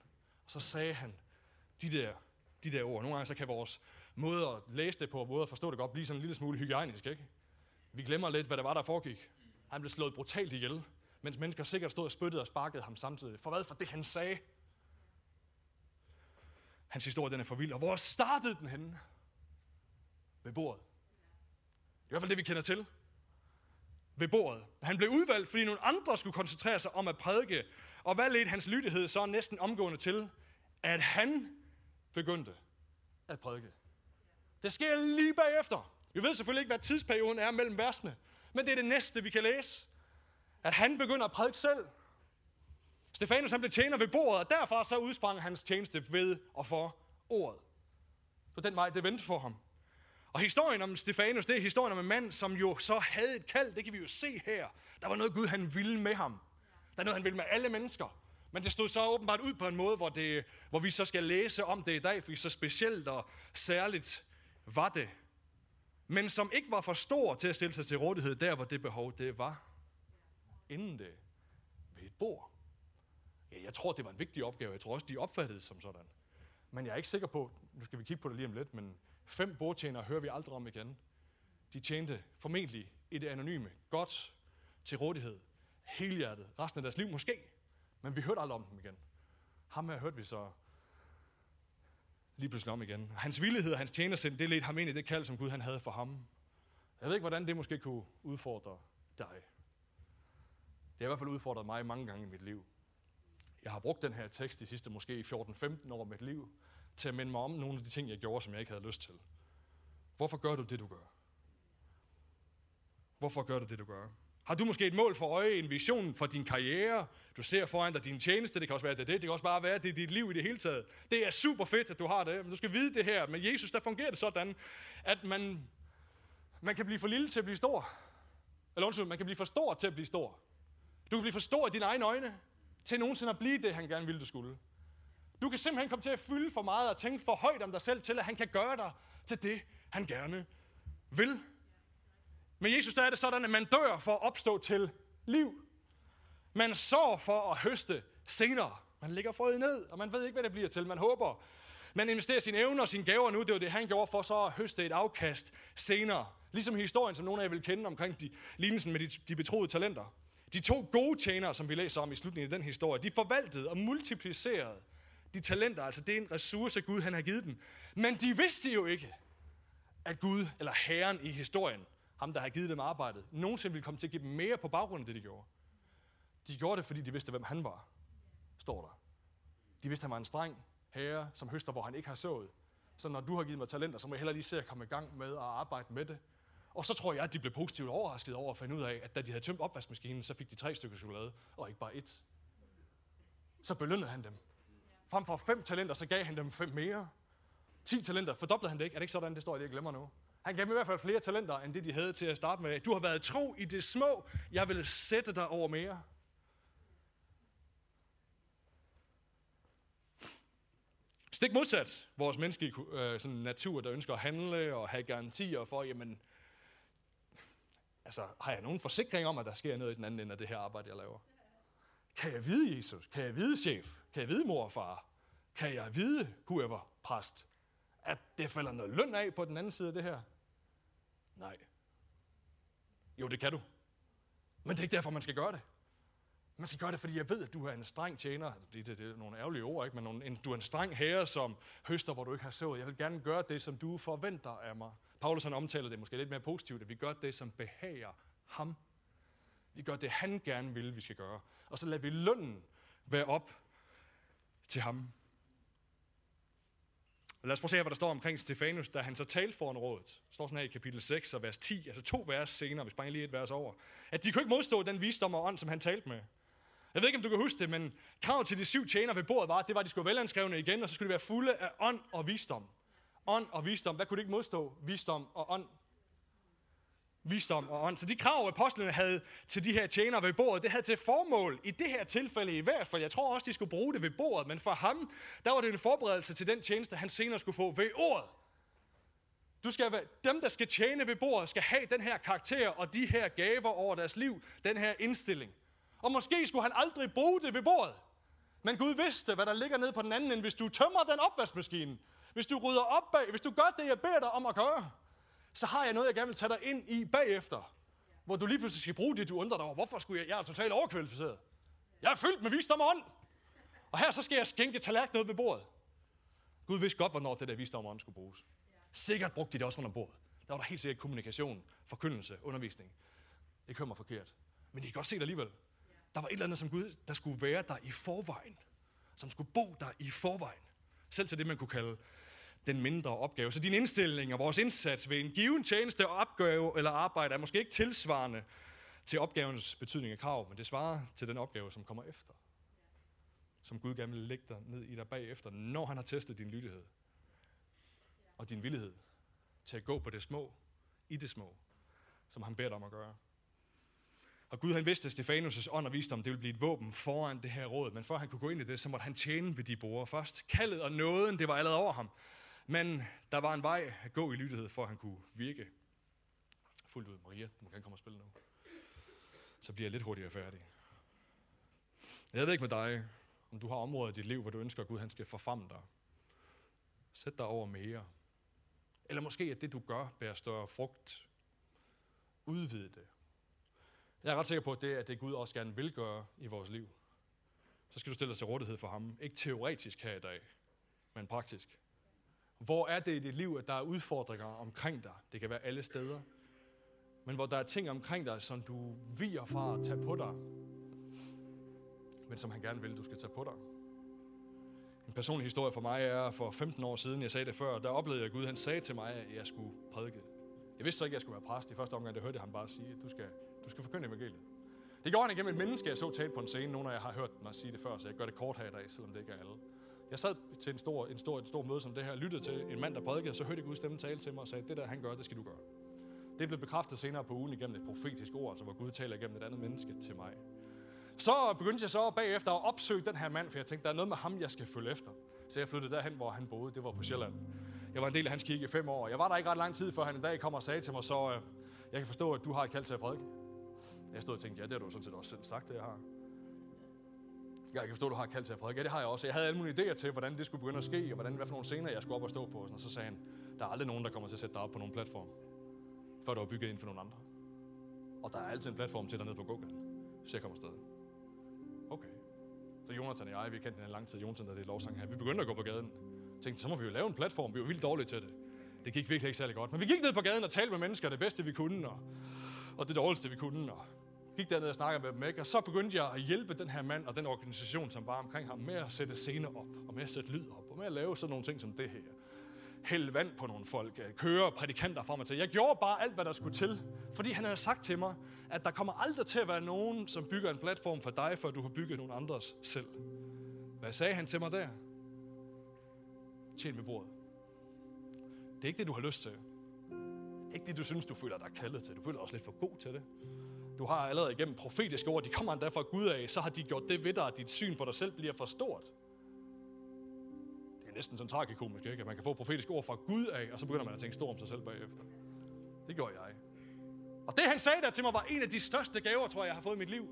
Og så sagde han de der, de der ord. Nogle gange så kan vores måde at læse det på, og måde at forstå det godt, blive sådan en lille smule hygiejnisk, ikke? Vi glemmer lidt, hvad der var, der foregik. Han blev slået brutalt ihjel, mens mennesker sikkert stod og spyttede og sparkede ham samtidig. For hvad? For det, han sagde. Hans historie, den er for vild. Og hvor startede den henne? Ved bordet. Det er i hvert fald det, vi kender til. Ved bordet. Han blev udvalgt, fordi nogle andre skulle koncentrere sig om at prædike. Og hvad ledte hans lydighed så næsten omgående til? At han begyndte at prædike. Det sker lige bagefter. Vi ved selvfølgelig ikke, hvad tidsperioden er mellem versene, men det er det næste, vi kan læse. At han begynder at prædike selv. Stefanus han blev tjener ved bordet, og derfra så udsprang hans tjeneste ved og for ordet. Så den vej, det vendte for ham. Og historien om Stefanus, det er historien om en mand, som jo så havde et kald, det kan vi jo se her. Der var noget Gud, han ville med ham. Der er noget, han ville med alle mennesker. Men det stod så åbenbart ud på en måde, hvor, det, hvor vi så skal læse om det i dag, for så specielt og særligt var det men som ikke var for stor til at stille sig til rådighed der, hvor det behov det var. Inden det ved et bord. Ja, jeg tror, det var en vigtig opgave. Jeg tror også, de opfattede det som sådan. Men jeg er ikke sikker på, nu skal vi kigge på det lige om lidt, men fem bordtjenere hører vi aldrig om igen. De tjente formentlig i det anonyme, godt til rådighed, helhjertet, resten af deres liv måske, men vi hørte aldrig om dem igen. Ham her hørte vi så lige pludselig om igen. Hans villighed og hans tjenersind, det ledte ham ind i det kald, som Gud han havde for ham. Jeg ved ikke, hvordan det måske kunne udfordre dig. Det har i hvert fald udfordret mig mange gange i mit liv. Jeg har brugt den her tekst de sidste måske 14-15 år af mit liv, til at minde mig om nogle af de ting, jeg gjorde, som jeg ikke havde lyst til. Hvorfor gør du det, du gør? Hvorfor gør du det, du gør? Har du måske et mål for øje, en vision for din karriere? Du ser foran dig din tjeneste, det kan også være det, det, det kan også bare være, det er dit liv i det hele taget. Det er super fedt, at du har det, men du skal vide det her. Med Jesus, der fungerer det sådan, at man, man kan blive for lille til at blive stor. Eller undskyld, man kan blive for stor til at blive stor. Du kan blive for stor i dine egne øjne, til nogensinde at blive det, han gerne ville, du skulle. Du kan simpelthen komme til at fylde for meget og tænke for højt om dig selv, til at han kan gøre dig til det, han gerne vil. Men Jesus, der er det sådan, at man dør for at opstå til liv. Man sår for at høste senere. Man ligger frøet ned, og man ved ikke, hvad det bliver til. Man håber. Man investerer sine evner og sine gaver nu. Det var det, han gjorde for så at høste et afkast senere. Ligesom historien, som nogle af jer vil kende omkring de, lignelsen med de, de betroede talenter. De to gode tjenere, som vi læser om i slutningen af den historie, de forvaltede og multiplicerede de talenter. Altså det er en ressource, Gud han har givet dem. Men de vidste jo ikke, at Gud, eller Herren i historien, ham der har givet dem arbejdet, nogensinde ville komme til at give dem mere på baggrund af det, de gjorde. De gjorde det, fordi de vidste, hvem han var, står der. De vidste, at han var en streng herre, som høster, hvor han ikke har sået. Så når du har givet mig talenter, så må jeg heller lige se at komme i gang med at arbejde med det. Og så tror jeg, at de blev positivt overrasket over at finde ud af, at da de havde tømt opvaskemaskinen, så fik de tre stykker chokolade, og ikke bare et. Så belønnede han dem. Frem for fem talenter, så gav han dem fem mere. 10 talenter, fordoblede han det ikke? Er det ikke sådan, det står, at jeg glemmer nu? Han gav dem i hvert fald flere talenter, end det de havde til at starte med. Du har været tro i det små, jeg vil sætte dig over mere. Stik modsat vores menneskelige øh, sådan natur, der ønsker at handle og have garantier for, jamen, altså, har jeg nogen forsikring om, at der sker noget i den anden ende af det her arbejde, jeg laver? Kan jeg vide Jesus? Kan jeg vide chef? Kan jeg vide mor og far? Kan jeg vide whoever præst? At det falder noget løn af på den anden side af det her? Nej. Jo, det kan du. Men det er ikke derfor, man skal gøre det. Man skal gøre det, fordi jeg ved, at du er en streng tjener. Altså, det, det, det er nogle ærgerlige ord, ikke? men nogle, en, du er en streng herre, som høster, hvor du ikke har sået. Jeg vil gerne gøre det, som du forventer af mig. Paulus han omtaler det måske lidt mere positivt, at vi gør det, som behager ham. Vi gør det, han gerne vil, vi skal gøre. Og så lader vi lønnen være op til ham. Og lad os prøve at se, hvad der står omkring Stefanus, da han så talte foran rådet. Det står sådan her i kapitel 6 og vers 10, altså to vers senere, vi springer lige et vers over. At de kunne ikke modstå den visdom og ånd, som han talte med. Jeg ved ikke, om du kan huske det, men kravet til de syv tjenere ved bordet var, at det var, at de skulle være velanskrevne igen, og så skulle de være fulde af ånd og visdom. Ånd og visdom. Hvad kunne de ikke modstå? Visdom og ånd. Visdom og ånd. Så de krav, apostlene havde til de her tjenere ved bordet, det havde til formål, i det her tilfælde i hvert fald, jeg tror også, de skulle bruge det ved bordet, men for ham, der var det en forberedelse til den tjeneste, han senere skulle få ved ordet. Du skal være, dem, der skal tjene ved bordet, skal have den her karakter og de her gaver over deres liv, den her indstilling. Og måske skulle han aldrig bruge det ved bordet. Men Gud vidste, hvad der ligger nede på den anden end hvis du tømmer den opvaskemaskine. Hvis du rydder op bag, hvis du gør det, jeg beder dig om at gøre, så har jeg noget, jeg gerne vil tage dig ind i bagefter. Hvor du lige pludselig skal bruge det, du undrer dig over. Hvorfor skulle jeg? Jeg er totalt overkvalificeret. Jeg er fyldt med visdom og ånd. Og her så skal jeg skænke tallerken ned ved bordet. Gud vidste godt, hvornår det der visdom og ånd skulle bruges. Sikkert brugte de det også under bordet. Der var der helt sikkert kommunikation, forkyndelse, undervisning. Det kører mig forkert. Men de kan godt se det alligevel. Der var et eller andet som Gud, der skulle være der i forvejen. Som skulle bo der i forvejen. Selv til det, man kunne kalde den mindre opgave. Så din indstilling og vores indsats ved en given tjeneste og opgave eller arbejde er måske ikke tilsvarende til opgavens betydning og krav, men det svarer til den opgave, som kommer efter. Som Gud gerne vil lægge dig ned i dig bagefter, når han har testet din lydighed og din villighed til at gå på det små, i det små, som han beder dig om at gøre. Og Gud han vidste, at Stefanus' ånd og visdom, det ville blive et våben foran det her råd. Men før han kunne gå ind i det, så måtte han tjene ved de borer først. Kaldet og nåden, det var allerede over ham. Men der var en vej at gå i lydighed, for at han kunne virke fuldt ud. Maria, du kan komme og spille nu. Så bliver jeg lidt hurtigere færdig. Jeg ved ikke med dig, om du har områder i dit liv, hvor du ønsker, at Gud han skal forfremme dig. Sæt dig over mere. Eller måske, at det du gør, bærer større frugt. Udvid det. Jeg er ret sikker på, at det er det, Gud også gerne vil gøre i vores liv. Så skal du stille dig til rådighed for ham. Ikke teoretisk her i dag, men praktisk. Hvor er det i dit liv, at der er udfordringer omkring dig? Det kan være alle steder. Men hvor der er ting omkring dig, som du viger fra at tage på dig, men som han gerne vil, du skal tage på dig. En personlig historie for mig er, for 15 år siden, jeg sagde det før, der oplevede jeg, at Gud han sagde til mig, at jeg skulle prædike. Jeg vidste så ikke, at jeg skulle være præst. I første omgang, det hørte jeg ham bare sige, at du skal, du skal forkynde evangeliet. Det gjorde han igennem et menneske, jeg så tale på en scene. Nogle af jer har hørt mig sige det før, så jeg gør det kort her i dag, selvom det ikke er alle. Jeg sad til en stor, en stor, en stor møde som det her, lyttede til en mand, der prædikede, og så hørte jeg Guds stemme tale til mig og sagde, det der han gør, det skal du gøre. Det blev bekræftet senere på ugen igennem et profetisk ord, så hvor Gud taler igennem et andet menneske til mig. Så begyndte jeg så bagefter at opsøge den her mand, for jeg tænkte, der er noget med ham, jeg skal følge efter. Så jeg flyttede derhen, hvor han boede. Det var på Sjælland. Jeg var en del af hans kirke i fem år. Jeg var der ikke ret lang tid, før han en dag kom og sagde til mig, så øh, jeg kan forstå, at du har et kald til at prædike. Jeg stod og tænkte, ja, det har du sådan set også selv sagt, det jeg har. Jeg kan forstå, at du har kaldt til at prædike. Ja, det har jeg også. Jeg havde alle mulige idéer til, hvordan det skulle begynde at ske, og hvordan, hvad for nogle scener jeg skulle op og stå på. Og så sagde han, der er aldrig nogen, der kommer til at sætte dig op på nogen platform, før du har bygget ind for nogle andre. Og der er altid en platform til dig nede på Google, så jeg kommer afsted. Okay. Så Jonathan og jeg, vi kendte en lang tid, Jonathan, der det lovsang her. Vi begyndte at gå på gaden. Jeg tænkte, så må vi jo lave en platform. Vi var vildt dårlige til det. Det gik virkelig ikke særlig godt. Men vi gik ned på gaden og talte med mennesker det bedste, vi kunne, og, og det dårligste, vi kunne. Og Gik derned og snakkede med dem, ikke? Og så begyndte jeg at hjælpe den her mand og den organisation, som var omkring ham, med at sætte scener op, og med at sætte lyd op, og med at lave sådan nogle ting som det her. Hælde vand på nogle folk, øh, køre prædikanter frem og til. Jeg gjorde bare alt, hvad der skulle til, fordi han havde sagt til mig, at der kommer aldrig til at være nogen, som bygger en platform for dig, før du har bygget nogen andres selv. Hvad sagde han til mig der? Tjen med bordet. Det er ikke det, du har lyst til. Det er ikke det, du synes, du føler dig kaldet til. Du føler også lidt for god til det. Du har allerede igennem profetiske ord, de kommer endda fra Gud af, så har de gjort det ved dig, at dit syn på dig selv bliver for stort. Det er næsten sådan tragikomisk, ikke? At man kan få profetiske ord fra Gud af, og så begynder man at tænke stort om sig selv bagefter. Det gjorde jeg. Og det han sagde der til mig, var en af de største gaver, tror jeg, jeg har fået i mit liv.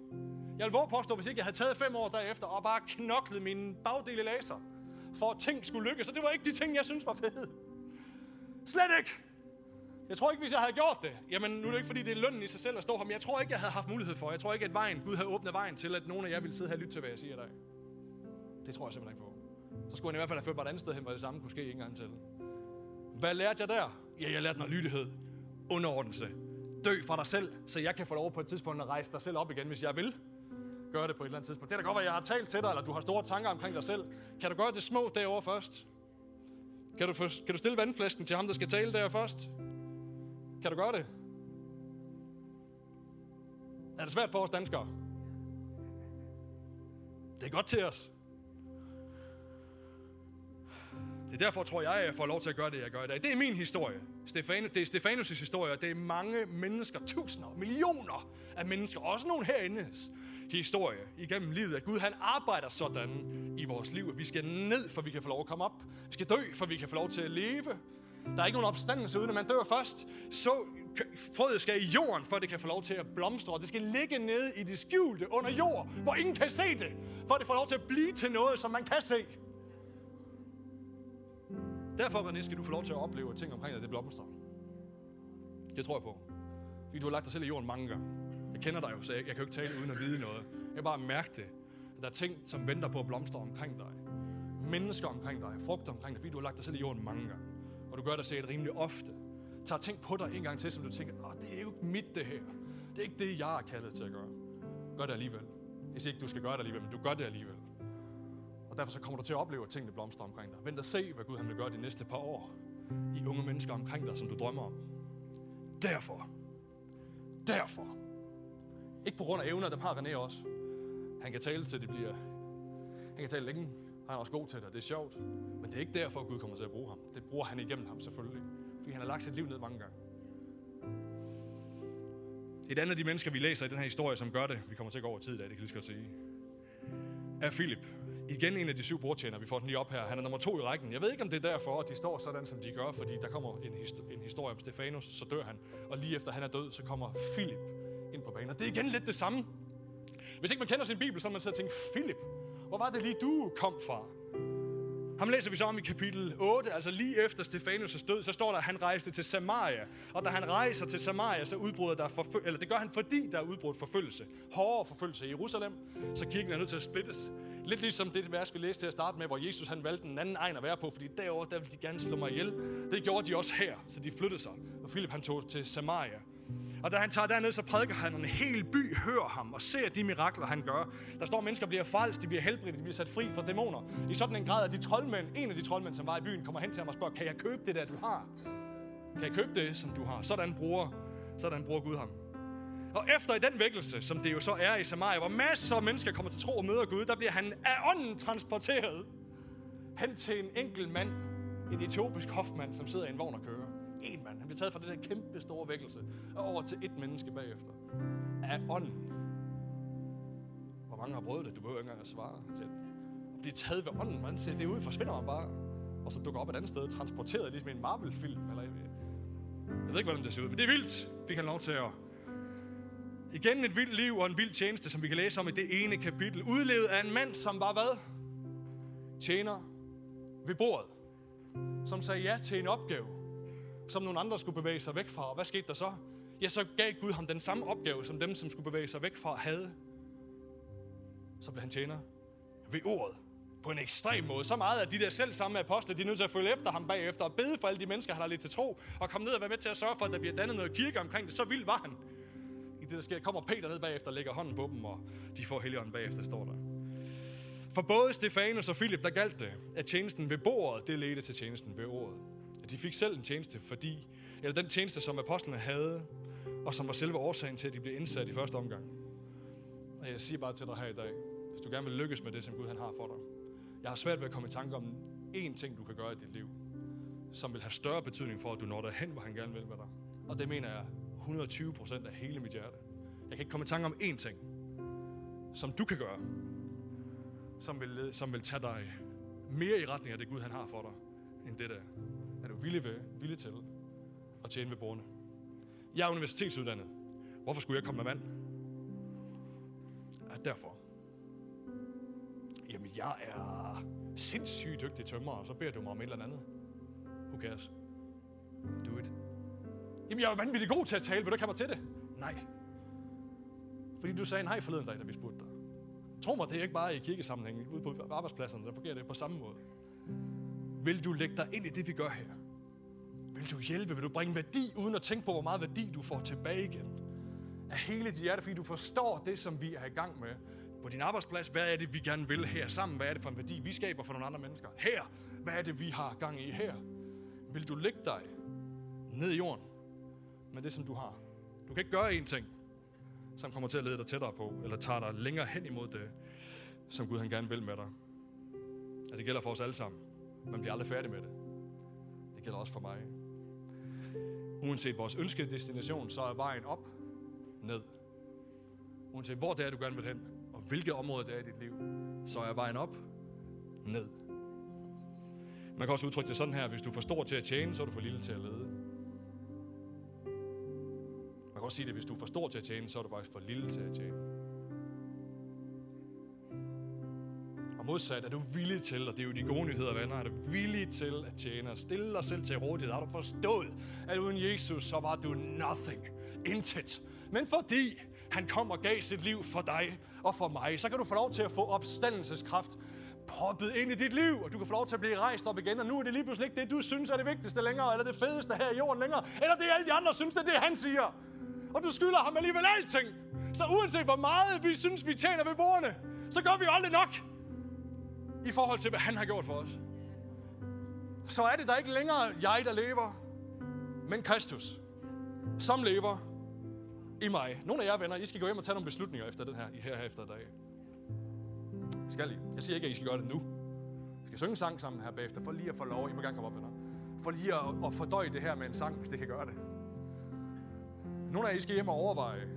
Jeg vil våge påstå, hvis ikke jeg havde taget fem år derefter, og bare knoklet min bagdel i laser, for at ting skulle lykkes. Så det var ikke de ting, jeg synes var fede. Slet ikke. Jeg tror ikke, hvis jeg havde gjort det, jamen nu er det ikke, fordi det er lønnen i sig selv at stå her, men jeg tror ikke, jeg havde haft mulighed for. Jeg tror ikke, at vejen, Gud havde åbnet vejen til, at nogen af jer ville sidde her og lytte til, hvad jeg siger i dag. Det tror jeg simpelthen ikke på. Så skulle han i hvert fald have ført mig et andet sted hen, hvor det samme kunne ske en gang til. Hvad lærte jeg der? Ja, jeg lærte noget lydighed, underordnelse, dø fra dig selv, så jeg kan få lov på et tidspunkt at rejse dig selv op igen, hvis jeg vil. Gør det på et eller andet tidspunkt. Det er da godt, at jeg har talt til dig, eller du har store tanker omkring dig selv. Kan du gøre det små derovre først? Kan du, kan du stille vandflasken til ham, der skal tale der først? Kan du gøre det? Er det svært for os danskere? Det er godt til os. Det er derfor, tror jeg, at jeg får lov til at gøre det, jeg gør i dag. Det er min historie. Stefan, det er Stefanus' historie, det er mange mennesker, tusinder, millioner af mennesker, også nogle herindes historie igennem livet, at Gud han arbejder sådan i vores liv, at vi skal ned, for vi kan få lov at komme op. Vi skal dø, for vi kan få lov til at leve. Der er ikke nogen opstandelse, uden at man dør først. Så frøet skal i jorden, for det kan få lov til at blomstre. Det skal ligge nede i det skjulte under jord, hvor ingen kan se det. For det får lov til at blive til noget, som man kan se. Derfor, René, skal du få lov til at opleve ting omkring dig, det blomstrer. Det tror jeg på. Fordi du har lagt dig selv i jorden mange gange. Jeg kender dig jo, så jeg, jeg kan jo ikke tale uden at vide noget. Jeg kan bare mærke det. At der er ting, som venter på at blomstre omkring dig. Mennesker omkring dig, frugter omkring dig, fordi du har lagt dig selv i jorden mange gange. Og du gør det sikkert rimelig ofte. tager ting på dig en gang til, som du tænker, Åh, det er jo ikke mit det her. Det er ikke det, jeg er kaldet til at gøre. Gør det alligevel. Jeg siger ikke, du skal gøre det alligevel, men du gør det alligevel. Og derfor så kommer du til at opleve, at tingene blomstrer omkring dig. Vent og se, hvad Gud han vil gøre de næste par år. I unge mennesker omkring dig, som du drømmer om. Derfor. Derfor. Ikke på grund af evner, dem har René også. Han kan tale til, det bliver... Han kan tale længe. Han er også god til det, det er sjovt. Men det er ikke derfor, Gud kommer til at bruge ham. Det bruger han igennem ham selvfølgelig. Fordi han har lagt sit liv ned mange gange. Et andet af de mennesker, vi læser i den her historie, som gør det, vi kommer til at gå over tid i dag, det kan jeg lige godt sige, er Philip. Igen en af de syv bordtjenere, vi får den lige op her. Han er nummer to i rækken. Jeg ved ikke, om det er derfor, at de står sådan, som de gør, fordi der kommer en, hist- en historie om Stefanus, så dør han. Og lige efter han er død, så kommer Philip ind på banen. Og det er igen lidt det samme. Hvis ikke man kender sin bibel, så er man til at tænke, Philip, hvor var det lige du kom fra? Ham læser vi så om i kapitel 8, altså lige efter Stefanus' død, så står der, at han rejste til Samaria. Og da han rejser til Samaria, så udbryder der forføl- eller det gør han, fordi der er udbrudt forfølgelse. Hårdere forfølgelse i Jerusalem, så kirken er nødt til at splittes. Lidt ligesom det vers, vi læste til at starte med, hvor Jesus han valgte en anden egen at være på, fordi derovre, der ville de gerne slå mig ihjel. Det gjorde de også her, så de flyttede sig. Og Philip han tog til Samaria. Og da han tager derned, så prædiker han, og en hel by hører ham og ser de mirakler, han gør. Der står, at mennesker bliver frelst, de bliver helbredt, de bliver sat fri fra dæmoner. I sådan en grad, at de troldmænd, en af de troldmænd, som var i byen, kommer hen til ham og spørger, kan jeg købe det der, du har? Kan jeg købe det, som du har? Sådan bruger, sådan bruger Gud ham. Og efter i den vækkelse, som det jo så er i Samaria, hvor masser af mennesker kommer til tro og møder Gud, der bliver han af ånden transporteret hen til en enkelt mand, en etiopisk hofmand, som sidder i en vogn og kører. En mand. Han bliver taget fra det der kæmpe store vækkelse og over til et menneske bagefter. Af ånden. Hvor mange har prøvet det? Du behøver ikke engang at svare. At blive taget ved ånden. Man ser det ud, forsvinder man bare. Og så dukker op et andet sted, transporteret ligesom i en Marvel-film. Eller jeg, jeg ved ikke, hvordan det ser ud, men det er vildt. Vi kan lov til at Igen et vildt liv og en vild tjeneste, som vi kan læse om i det ene kapitel. Udlevet af en mand, som var hvad? Tjener ved bordet. Som sagde ja til en opgave, som nogle andre skulle bevæge sig væk fra. Og hvad skete der så? Ja, så gav Gud ham den samme opgave, som dem, som skulle bevæge sig væk fra, havde. Så blev han tjener ved ordet på en ekstrem måde. Så meget, at de der selv samme apostle, de er nødt til at følge efter ham bagefter og bede for alle de mennesker, han har lidt til tro, og komme ned og være med til at sørge for, at der bliver dannet noget kirke omkring det. Så vild var han. I det, der sker. Kommer Peter ned bagefter og lægger hånden på dem, og de får Helligånden bagefter, står der. For både Stefanus og Philip, der galt det, at tjenesten ved bordet, det ledte til tjenesten ved ordet. De fik selv en tjeneste, fordi, eller den tjeneste, som apostlene havde, og som var selve årsagen til, at de blev indsat i første omgang. Og jeg siger bare til dig her i dag, hvis du gerne vil lykkes med det, som Gud han har for dig. Jeg har svært ved at komme i tanke om én ting, du kan gøre i dit liv, som vil have større betydning for, at du når derhen, hvor han gerne vil med dig. Og det mener jeg 120 procent af hele mit hjerte. Jeg kan ikke komme i tanke om én ting, som du kan gøre, som vil, som vil tage dig mere i retning af det Gud, han har for dig, end det der. Villig, ved, villig til at tjene ved bordene? Jeg er universitetsuddannet. Hvorfor skulle jeg komme med mand? Ja, derfor. Jamen, jeg er sindssygt dygtig tømrer, og så beder du mig om et eller andet. Who cares? Do it. Jamen, jeg er vanvittigt god til at tale. Vil du ikke have mig til det? Nej. Fordi du sagde nej forleden dag, da vi spurgte dig. Tro mig, det er ikke bare i kirkesammenhængen. Ude på arbejdspladserne, der fungerer det på samme måde. Vil du lægge dig ind i det, vi gør her? Vil du hjælpe? Vil du bringe værdi, uden at tænke på, hvor meget værdi du får tilbage igen? Af hele dit hjerte, fordi du forstår det, som vi er i gang med. På din arbejdsplads, hvad er det, vi gerne vil her sammen? Hvad er det for en værdi, vi skaber for nogle andre mennesker? Her, hvad er det, vi har gang i her? Vil du lægge dig ned i jorden med det, som du har? Du kan ikke gøre én ting, som kommer til at lede dig tættere på, eller tager dig længere hen imod det, som Gud han gerne vil med dig. Og det gælder for os alle sammen. Man bliver aldrig færdig med det. Det gælder også for mig. Uanset vores ønskede destination, så er vejen op, ned. Uanset hvor det er, du gerne vil hen, og hvilke områder det er i dit liv, så er vejen op, ned. Man kan også udtrykke det sådan her, hvis du er for stor til at tjene, så er du for lille til at lede. Man kan også sige det, hvis du er for stor til at tjene, så er du faktisk for lille til at tjene. Modsat, er du villig til, og det er jo de gode nyheder, venner, er du villig til at tjene og stille dig selv til rådighed? Har du forstået, at uden Jesus, så var du nothing, intet. Men fordi han kom og gav sit liv for dig og for mig, så kan du få lov til at få opstandelseskraft proppet ind i dit liv, og du kan få lov til at blive rejst op igen, og nu er det lige pludselig ikke det, du synes er det vigtigste længere, eller det fedeste her i jorden længere, eller det alle de andre synes, det er det, han siger. Og du skylder ham alligevel alting. Så uanset hvor meget vi synes, vi tjener ved bordene, så gør vi aldrig nok i forhold til, hvad han har gjort for os. Så er det der ikke længere jeg, der lever, men Kristus, som lever i mig. Nogle af jer venner, I skal gå hjem og tage nogle beslutninger efter den her, i her efter dag. Skal I? Jeg siger ikke, at I skal gøre det nu. I skal synge en sang sammen her bagefter, for lige at få lov. I må gerne komme op, venner. For lige at, at fordøje det her med en sang, hvis det kan gøre det. Nogle af jer skal hjem og overveje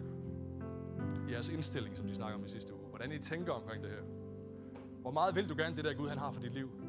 jeres indstilling, som de snakker om i sidste uge. Hvordan I tænker omkring det her. Hvor meget vil du gerne det der Gud, han har for dit liv?